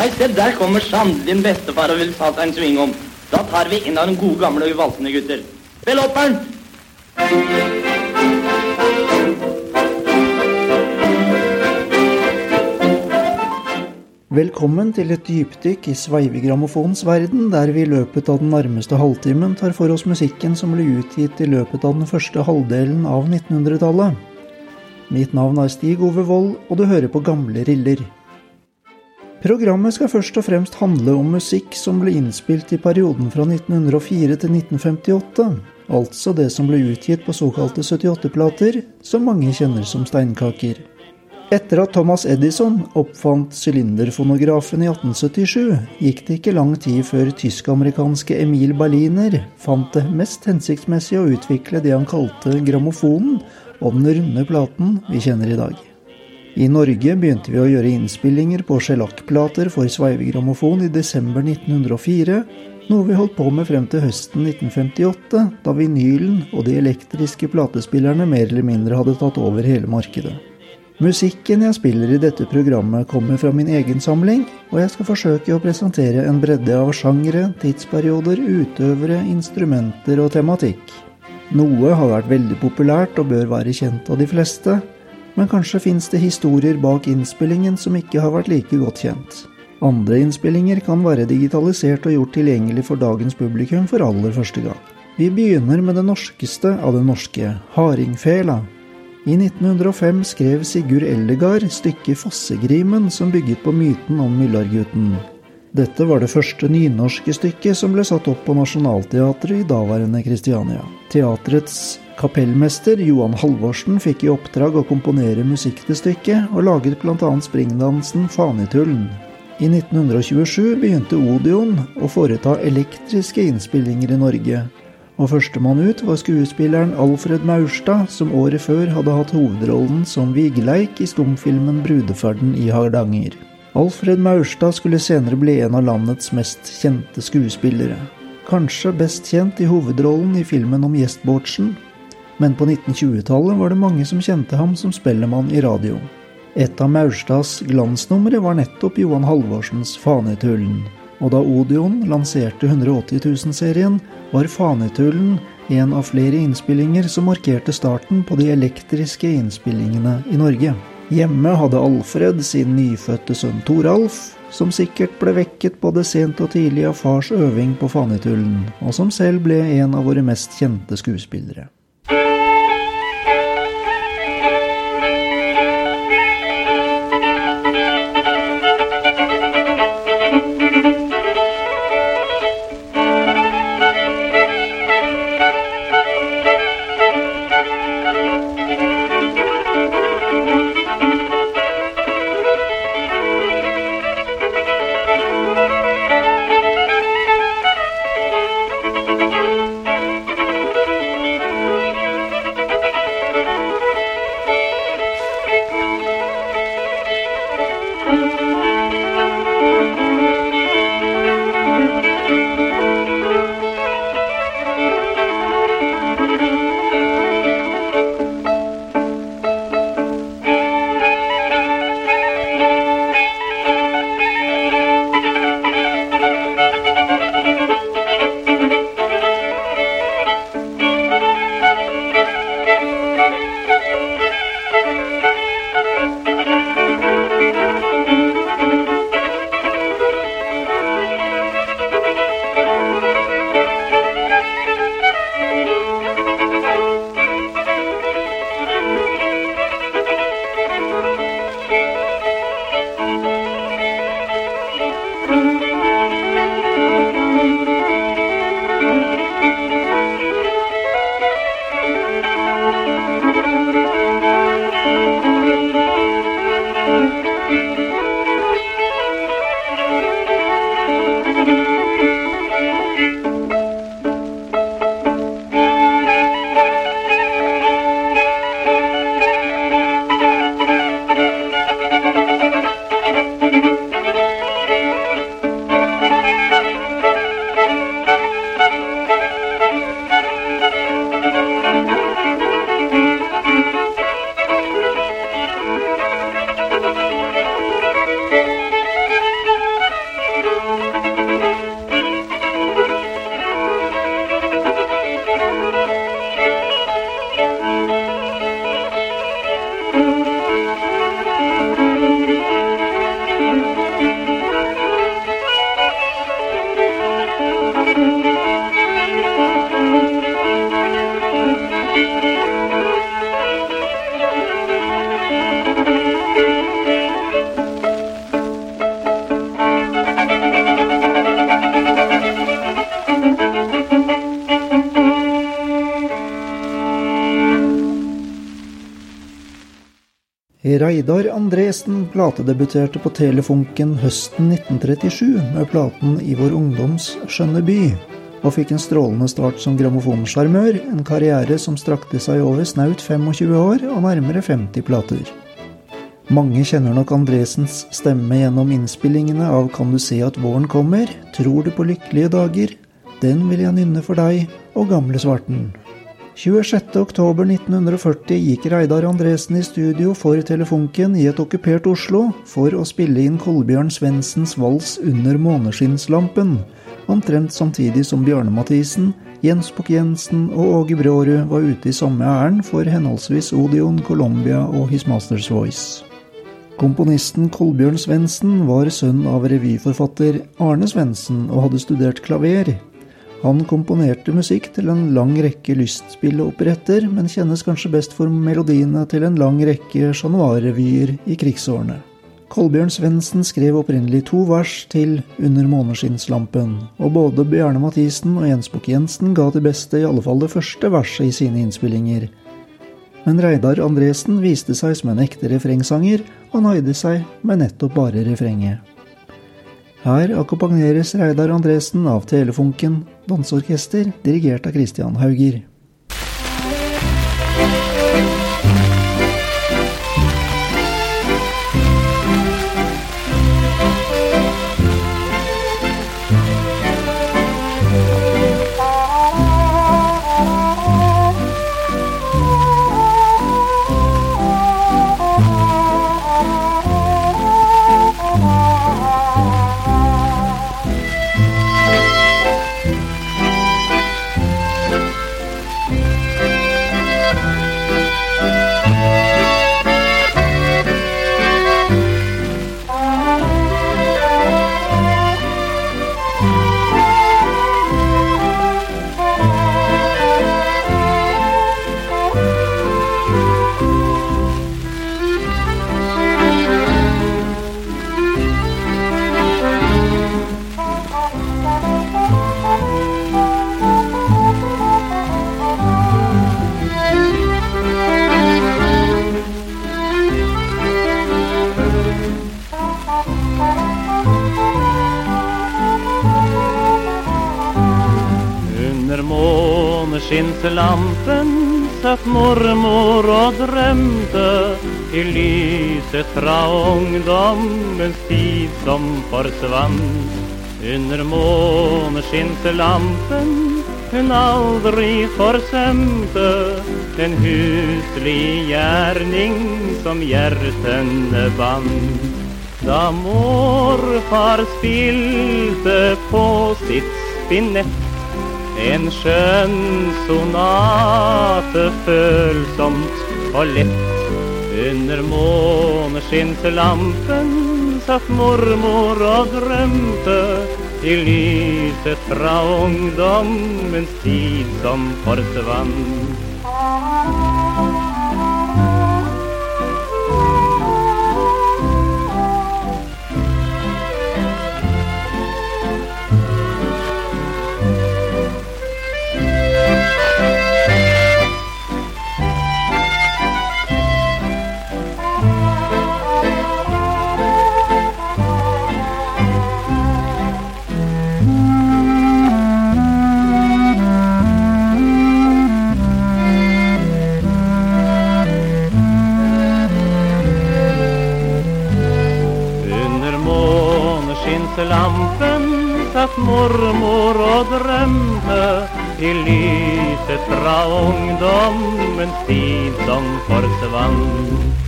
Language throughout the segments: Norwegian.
Nei, se der kommer sannelig din bestefar og vil ta seg en sving om. Da tar vi inn av den gode gamle og valsende gutter. Spill Bernt! Velkommen til et dypdykk i sveivegrammofonens verden, der vi i løpet av den nærmeste halvtimen tar for oss musikken som ble utgitt i løpet av den første halvdelen av 1900-tallet. Mitt navn er Stig Ove Wold, og du hører på Gamle riller. Programmet skal først og fremst handle om musikk som ble innspilt i perioden fra 1904 til 1958, altså det som ble utgitt på såkalte 78-plater, som mange kjenner som steinkaker. Etter at Thomas Edison oppfant sylinderfonografen i 1877, gikk det ikke lang tid før tysk-amerikanske Emil Berliner fant det mest hensiktsmessig å utvikle det han kalte grammofonen, og den runde platen vi kjenner i dag. I Norge begynte vi å gjøre innspillinger på sjellakkplater for sveivegrammofon i desember 1904, noe vi holdt på med frem til høsten 1958, da vinylen og de elektriske platespillerne mer eller mindre hadde tatt over hele markedet. Musikken jeg spiller i dette programmet kommer fra min egen samling, og jeg skal forsøke å presentere en bredde av sjangre, tidsperioder, utøvere, instrumenter og tematikk. Noe har vært veldig populært og bør være kjent av de fleste, men kanskje fins det historier bak innspillingen som ikke har vært like godt kjent. Andre innspillinger kan være digitalisert og gjort tilgjengelig for dagens publikum for aller første gang. Vi begynner med det norskeste av det norske, hardingfela, i 1905 skrev Sigurd Eldegard stykket 'Fossegrimen', som bygget på myten om Myllargutten. Dette var det første nynorske stykket som ble satt opp på Nationaltheatret i daværende Kristiania. Teatrets kapellmester Johan Halvorsen fikk i oppdrag å komponere musikk til stykket, og laget bl.a. springdansen Fanitullen. I 1927 begynte Odion å foreta elektriske innspillinger i Norge, og førstemann ut var skuespilleren Alfred Maurstad, som året før hadde hatt hovedrollen som Vigleik i stumfilmen 'Brudeferden i Hardanger'. Alfred Maurstad skulle senere bli en av landets mest kjente skuespillere. Kanskje best kjent i hovedrollen i filmen om gjestbåtsen, men på 1920-tallet var det mange som kjente ham som spellemann i radio. Et av Maurstads glansnumre var nettopp Johan Halvorsens Fanetullen. Og da Odion lanserte 180 000-serien, var Fanetullen en av flere innspillinger som markerte starten på de elektriske innspillingene i Norge. Hjemme hadde Alfred sin nyfødte sønn Toralf, som sikkert ble vekket både sent og tidlig av fars øving på Fanetullen, og som selv ble en av våre mest kjente skuespillere. Reidar Andresen platedebuterte på Telefunken høsten 1937 med platen I vår ungdoms skjønne by, og fikk en strålende start som grammofonsjarmør, en karriere som strakte seg over snaut 25 år og nærmere 50 plater. Mange kjenner nok Andresens stemme gjennom innspillingene av Kan du se at våren kommer, Tror du på lykkelige dager, Den vil jeg nynne for deg og Gamle svarten. 26.10.1940 gikk Reidar Andresen i studio for Telefunken i et okkupert Oslo for å spille inn Kolbjørn Svendsens vals Under måneskinnslampen, omtrent samtidig som Bjarne Mathisen, Jens Bukk-Jensen og Åge Brårud var ute i samme ærend for henholdsvis Odeon, Colombia og His Masters Voice. Komponisten Kolbjørn Svendsen var sønn av revyforfatter Arne Svendsen og hadde studert klaver. Han komponerte musikk til en lang rekke lystspilleoperetter, men kjennes kanskje best for melodiene til en lang rekke Chat Noir-revyer i krigsårene. Kolbjørn Svendsen skrev opprinnelig to vers til Under måneskinnslampen, og både Bjarne Mathisen og Jens Bukk-Jensen ga til beste i alle fall det første verset i sine innspillinger. Men Reidar Andresen viste seg som en ekte refrengsanger, og nøyde seg med nettopp bare refrenget. Her akkompagneres Reidar Andresen av Telefunken danseorkester, dirigert av Christian Hauger. Måneskinnslampen satt mormor og drømte i lyset fra ungdommens tid som forsvant. Under måneskinnslampen hun aldri forsømte den huslig gjerning som hjertene bandt. Da morfar spilte på sitt spinett en skjønn sonate følsomt og lett. Under måneskinnslampen satt mormor og drømte i lyset fra ungdommens tid som forsvant. I lyset fra ungdommens tid som forsvant.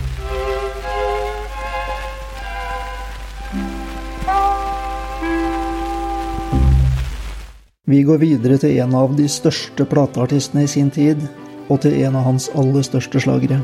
Vi går videre til en av de største plateartistene i sin tid, og til en av hans aller største slagere.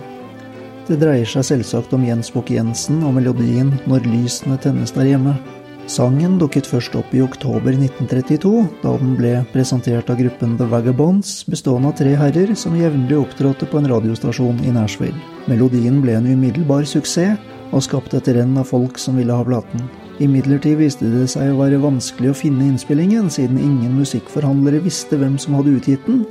Det dreier seg selvsagt om Jens Bukk-Jensen og melodien 'Når lysene tennes der hjemme'. Sangen dukket først opp i oktober 1932, da den ble presentert av gruppen The Vagabonds, bestående av tre herrer som jevnlig opptrådte på en radiostasjon i Nashville. Melodien ble en umiddelbar suksess, og skapte et renn av folk som ville ha platen. Imidlertid viste det seg å være vanskelig å finne innspillingen, siden ingen musikkforhandlere visste hvem som hadde utgitt den,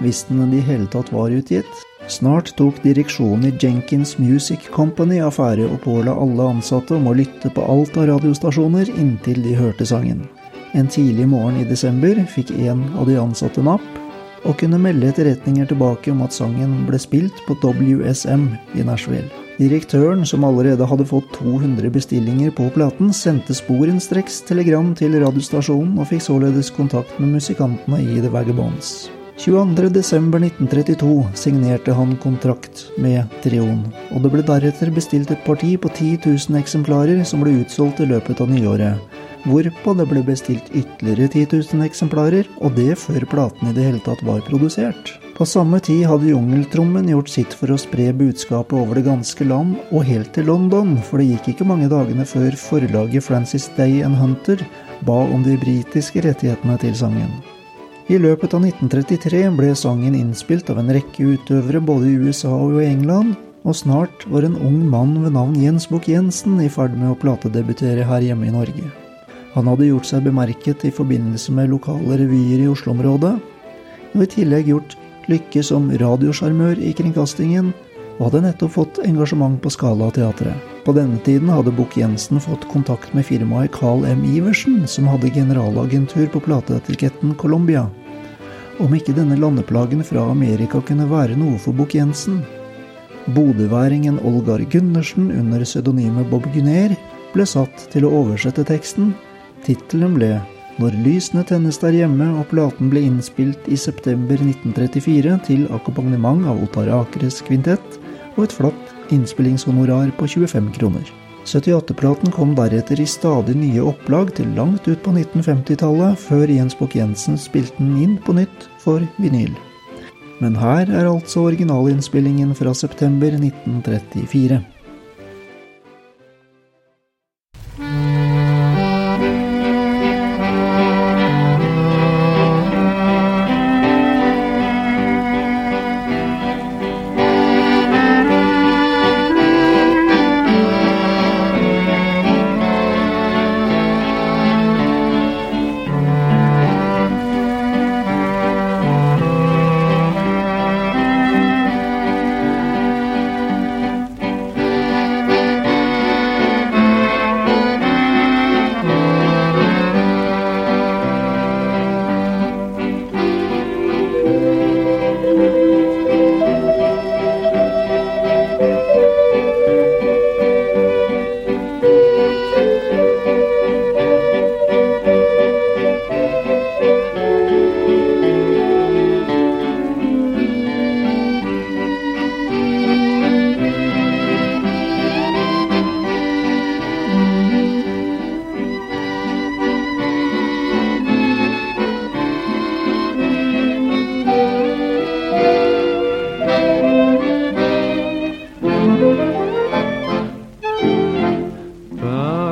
hvis den i det hele tatt var utgitt. Snart tok direksjonen i Jenkins Music Company affære og påla alle ansatte om å lytte på alt av radiostasjoner inntil de hørte sangen. En tidlig morgen i desember fikk en av de ansatte napp, og kunne melde etterretninger tilbake om at sangen ble spilt på WSM i Nashville. Direktøren, som allerede hadde fått 200 bestillinger på platen, sendte sporenstreks telegram til radiostasjonen og fikk således kontakt med musikantene i The Vagabonds. 22.12.1932 signerte han kontrakt med Trion, og det ble deretter bestilt et parti på 10 000 eksemplarer som ble utsolgt i løpet av nyåret, hvorpå det ble bestilt ytterligere 10 000 eksemplarer, og det før platen i det hele tatt var produsert. På samme tid hadde jungeltrommen gjort sitt for å spre budskapet over det ganske land, og helt til London, for det gikk ikke mange dagene før forlaget Francis Day and Hunter ba om de britiske rettighetene til sangen. I løpet av 1933 ble sangen innspilt av en rekke utøvere både i USA og i England, og snart var en ung mann ved navn Jens Bukk-Jensen i ferd med å platedebutere her hjemme i Norge. Han hadde gjort seg bemerket i forbindelse med lokale revyer i Oslo-området, og i tillegg gjort lykke som radiosjarmør i kringkastingen, og hadde nettopp fått engasjement på Skala teatret. På denne tiden hadde Bukk-Jensen fått kontakt med firmaet Carl M. Iversen, som hadde generalagentur på plateetiketten Colombia. Om ikke denne landeplagen fra Amerika kunne være noe for Bukk-Jensen. Bodøværingen Olgar Gundersen under pseudonymet Bob Gunér ble satt til å oversette teksten. Tittelen ble 'Når lysene tennes der hjemme', og platen ble innspilt i september 1934 til akkompagnement av Ottar Akres kvintett og et flatt innspillingshonorar på 25 kroner. 78-platen kom deretter i stadig nye opplag til langt ut på 1950-tallet, før Jens Bukk-Jensen spilte den inn på nytt for vinyl. Men her er altså originalinnspillingen fra september 1934.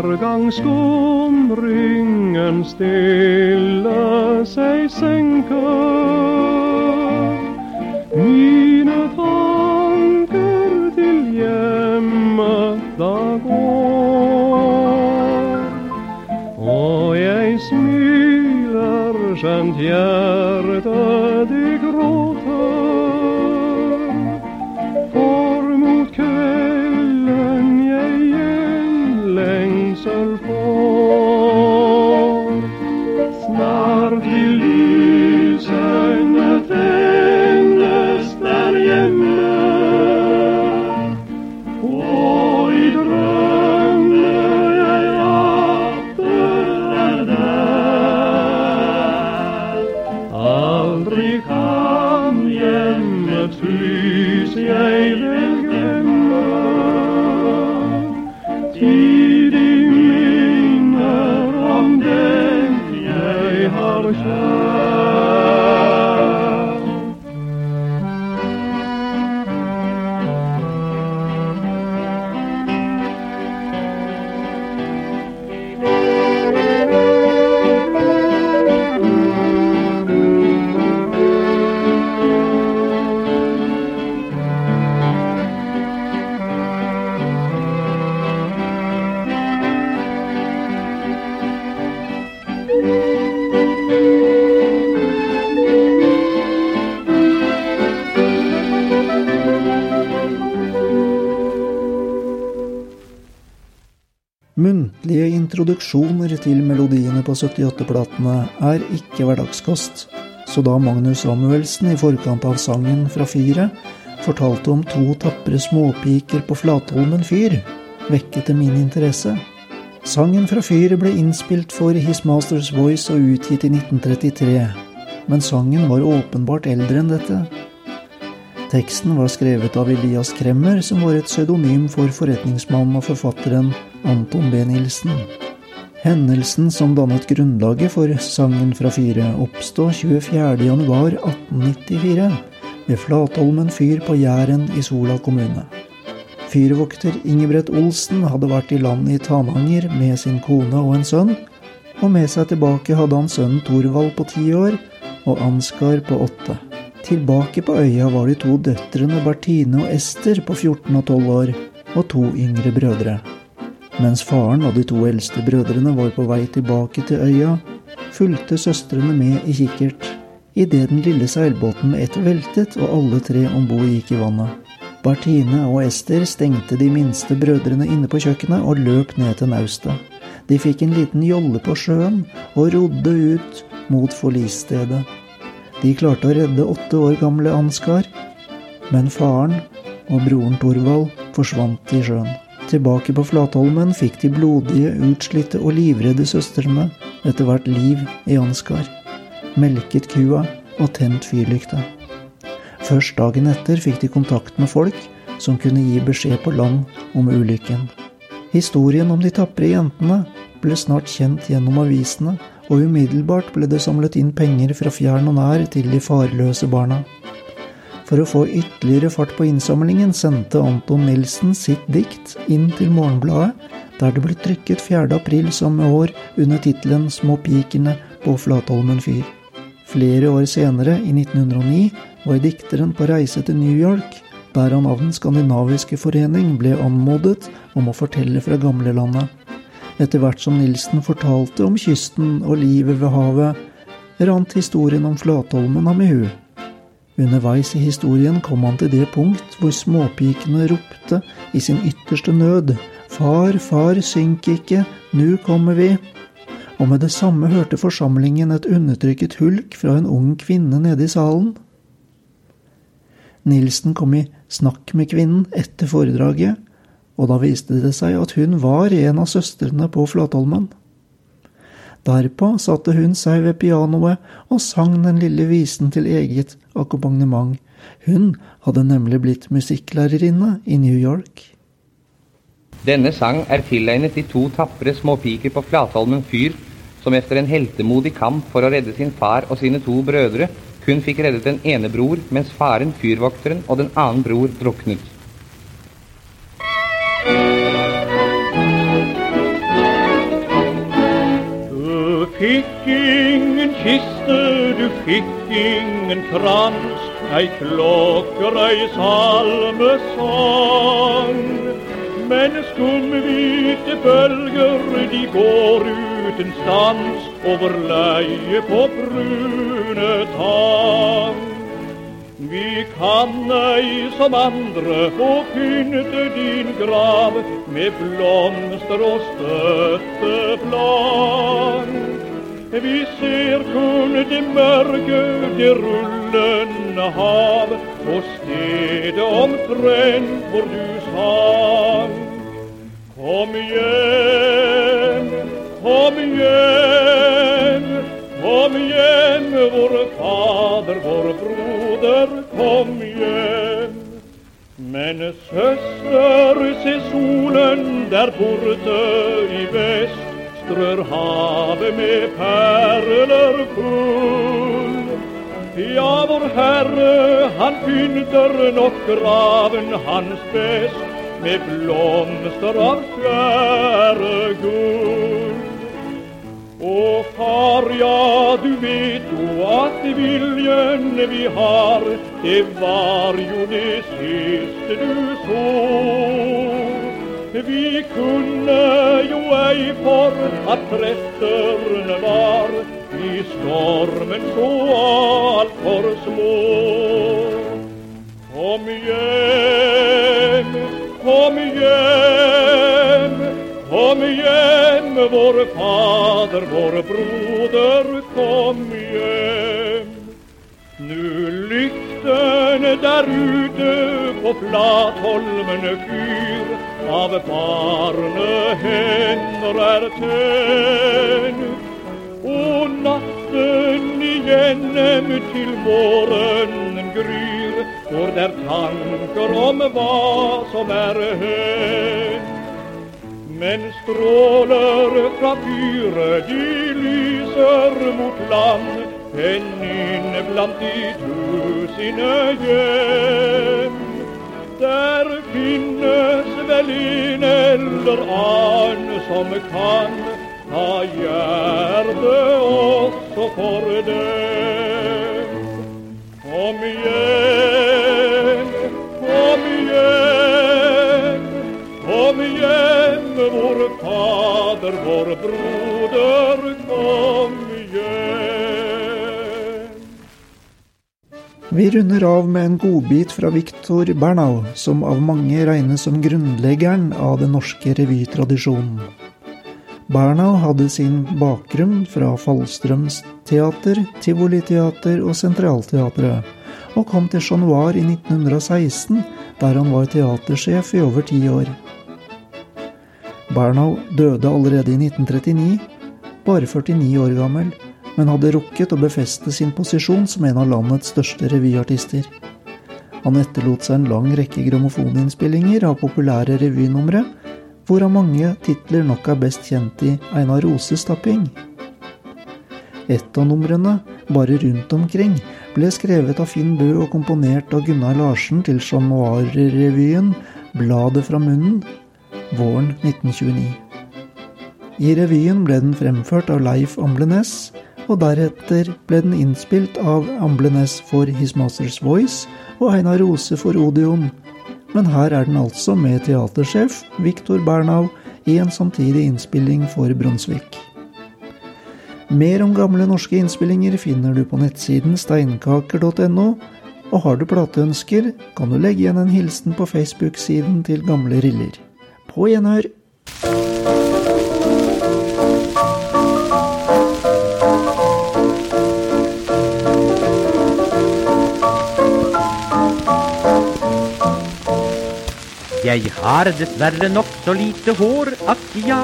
Hver gang skumringen stille seg senker, mine tanker til hjemmet da går. Og jeg smiler skjønt hjertet introduksjoner til melodiene på 78-platene er ikke hverdagskost, så da Magnus Samuelsen i forkant av sangen fra fyret fortalte om to tapre småpiker på Flatholmen fyr, vekket det min interesse. Sangen fra fyret ble innspilt for His Masters Voice og utgitt i 1933, men sangen var åpenbart eldre enn dette. Teksten var skrevet av Elias Kremmer, som var et pseudonym for forretningsmannen og forfatteren Anton B. Nilsen. Hendelsen som dannet grunnlaget for sangen fra fyret, oppstod 24.1.1894 ved Flatholmen fyr på Jæren i Sola kommune. Fyrvokter Ingebrett Olsen hadde vært i land i Tananger med sin kone og en sønn, og med seg tilbake hadde han sønnen Thorvald på ti år og Ansgar på åtte. Tilbake på øya var de to døtrene Bertine og Ester på 14 og 12 år, og to yngre brødre. Mens faren og de to eldste brødrene var på vei tilbake til øya, fulgte søstrene med i kikkert idet den lille seilbåten med ett veltet og alle tre om bord gikk i vannet. Bertine og Ester stengte de minste brødrene inne på kjøkkenet og løp ned til naustet. De fikk en liten jolle på sjøen og rodde ut mot forlisstedet. De klarte å redde åtte år gamle Ansgar, men faren og broren Torvald forsvant i sjøen. Tilbake på Flatholmen fikk de blodige, utslitte og livredde søstrene etter hvert liv i Ansgar, melket kua og tent fyrlykta. Først dagen etter fikk de kontakt med folk som kunne gi beskjed på land om ulykken. Historien om de tapre jentene ble snart kjent gjennom avisene, og umiddelbart ble det samlet inn penger fra fjern og nær til de farløse barna. For å få ytterligere fart på innsamlingen sendte Anton Nilsen sitt dikt inn til Morgenbladet, der det ble trykket 4. april samme år under tittelen 'Småpikene på Flatholmen fyr'. Flere år senere, i 1909, var dikteren på reise til New York, der han av Den skandinaviske forening ble anmodet om å fortelle fra gamlelandet. Etter hvert som Nilsen fortalte om kysten og livet ved havet, rant historien om Flatholmen ham i hu. Underveis i historien kom han til det punkt hvor småpikene ropte i sin ytterste nød Far, far, synk ikke, nu kommer vi. Og med det samme hørte forsamlingen et undertrykket hulk fra en ung kvinne nede i salen. Nilsen kom i snakk med kvinnen etter foredraget, og da viste det seg at hun var en av søstrene på Flatholmen. Derpå satte hun seg ved pianoet og sang den lille visen til eget akkompagnement. Hun hadde nemlig blitt musikklærerinne i New York. Denne sang er tilegnet de to tapre småpiker på Flatholmen fyr, som etter en heltemodig kamp for å redde sin far og sine to brødre, kun fikk reddet den ene bror, mens faren, fyrvokteren, og den annen bror druknet. Fikk ingen kiste, du fikk ingen krans, ei klokker, ei salmesang. Men skumhvite bølger, de går uten stans over leie på brune tang. Vi kan ei som andre få pynte din grav med blomster og støtteplan. Vi ser kun det mørke, det rullende hav, og stedet omtrent hvor du sang. Kom hjem, kom hjem, kom hjem, vår Fader, vår broder, kom hjem. Men søster, se solen der borte i vest, strør havet med perler full. Ja, vår Herre, han pynter nok graven hans best med blomster av fjerde gull. Å far, ja, du vet jo at viljen vi har, det var jo det siste du så. Vi kunne jo ei at krefterne var i stormen så altfor små. Kom hjem, kom hjem, Kom hjem, vår Fader, vår broder, kom hjem. Nu lyktene der ute på Flatholmen fyr, av barnehender er tent. Og natten igjennom til morgenen gryr, går der tanker om hva som er hendt. Men stråler fra fyret, de lyser mot land, enn inn blant de tusinde hjem. Der finnes vel en eller annen som kan ta hjertet også for dem. Kom igjen, kom igjen, kom hjem, vår Fader, vår broder, kom Vi runder av med en godbit fra Viktor Bernau, som av mange regnes som grunnleggeren av den norske revytradisjonen. Bernau hadde sin bakgrunn fra Fallstrøms teater, Tivoliteater og Sentralteatret, og kom til Chat Noir i 1916, der han var teatersjef i over ti år. Bernau døde allerede i 1939, bare 49 år gammel, men hadde rukket å befeste sin posisjon som en av landets største revyartister. Han etterlot seg en lang rekke grammofoninnspillinger av populære revynumre, hvorav mange titler nok er best kjent i Einar Roses tapping. Et av numrene, Bare rundt omkring, ble skrevet av Finn Bø og komponert av Gunnar Larsen til Chat Noir-revyen Bladet fra munnen, våren 1929. I revyen ble den fremført av Leif Amblenes, og deretter ble den innspilt av Amblenes for His Masters Voice og Einar Rose for Odeon. Men her er den altså med teatersjef Viktor Bernau i en samtidig innspilling for Brunsvik. Mer om gamle norske innspillinger finner du på nettsiden steinkaker.no, og har du plateønsker, kan du legge igjen en hilsen på Facebook-siden til Gamle Riller. På gjenhør! Jeg har dessverre nokså lite hår, akk ja,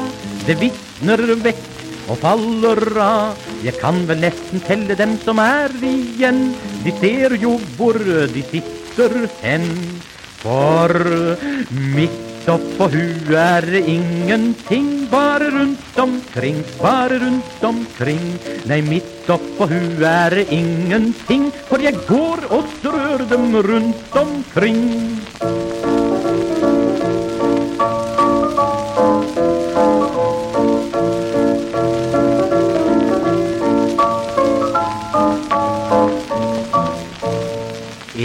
det visner vekk og faller av. Jeg kan vel nesten telle dem som er igjen, de ser jo hvor de sitter hen. For midt oppå huet er det ingenting, bare rundt omkring, bare rundt omkring. Nei, midt oppå huet er det ingenting, for jeg går og strør dem rundt omkring.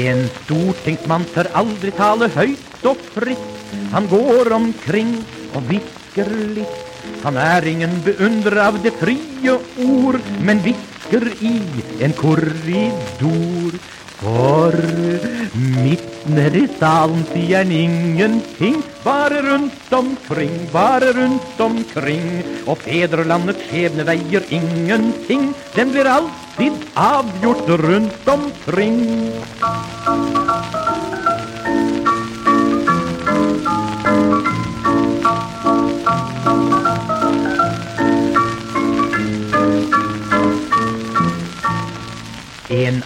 En stortingsmann tør aldri tale høyt og fritt. Han går omkring og hvisker litt. Han er ingen beundrer av det frie ord, men hvisker i en korridor. For midt nedi salen sier en ingenting, bare rundt omkring, bare rundt omkring. Og fedrelandets skjebne veier ingenting, den blir alltid avgjort rundt omkring.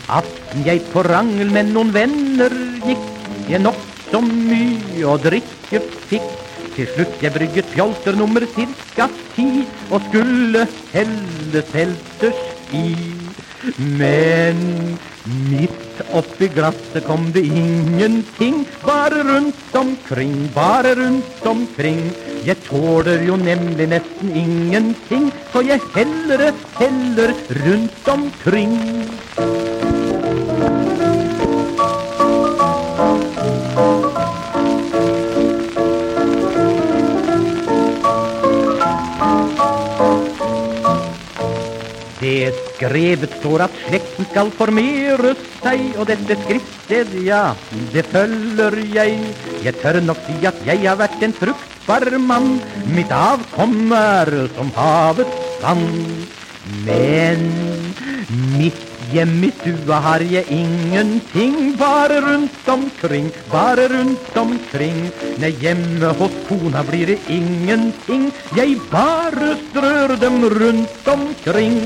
Aften jeg på rangel med noen venner gikk, jeg nokså mye å drikke fikk. Til slutt jeg brygget pjolter nummer cirka ti, og skulle helle selters i. Men midt oppi glasset kom det ingenting, bare rundt omkring, bare rundt omkring. Jeg tåler jo nemlig nesten ingenting, så jeg heller heller rundt omkring. Det skrevet står at slekten skal formere seg, og dette skriftsted, ja, det følger jeg. Jeg tør nok si at jeg har vært en fruktbar mann, Mitt avkom er som havets sand. Men mitt hjem i stua har jeg ingenting, bare rundt omkring, bare rundt omkring. Nei, hjemme hos kona blir det ingenting, jeg bare strør dem rundt omkring.